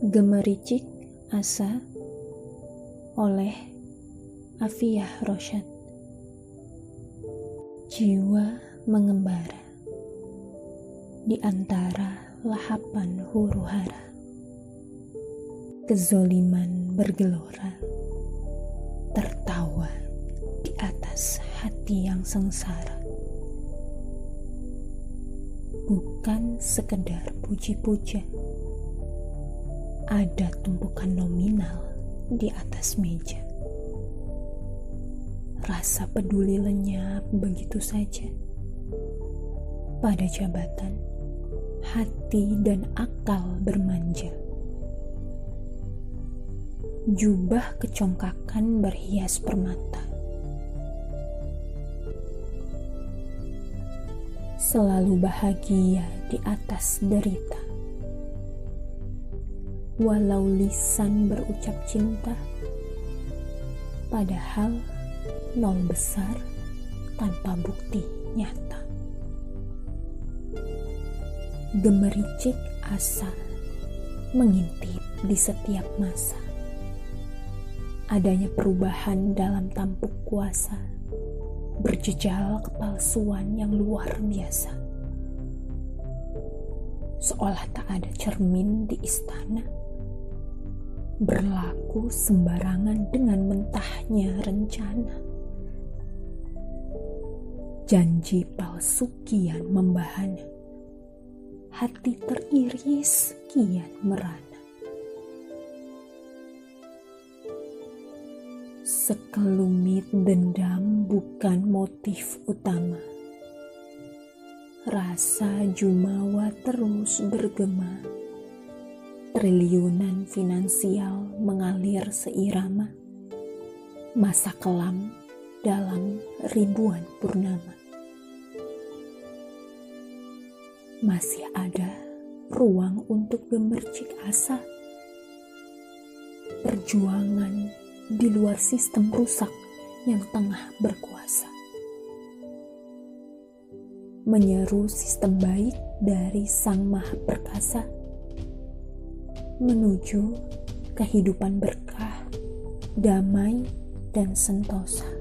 Gemericik Asa oleh Afiyah Rosyad Jiwa mengembara di antara lahapan huru hara Kezoliman bergelora tertawa di atas hati yang sengsara. Bukan sekedar puji-puja ada tumpukan nominal di atas meja. Rasa peduli lenyap begitu saja. Pada jabatan, hati dan akal bermanja. Jubah kecongkakan berhias permata. Selalu bahagia di atas derita walau lisan berucap cinta, padahal nol besar tanpa bukti nyata. Gemericik asa mengintip di setiap masa. Adanya perubahan dalam tampuk kuasa, berjejal kepalsuan yang luar biasa. Seolah tak ada cermin di istana berlaku sembarangan dengan mentahnya rencana. Janji palsu kian membahana, hati teriris kian merana. Sekelumit dendam bukan motif utama. Rasa jumawa terus bergema triliunan finansial mengalir seirama, masa kelam dalam ribuan purnama. Masih ada ruang untuk gemercik asa, perjuangan di luar sistem rusak yang tengah berkuasa. Menyeru sistem baik dari Sang Maha Perkasa menuju kehidupan berkah, damai, dan sentosa.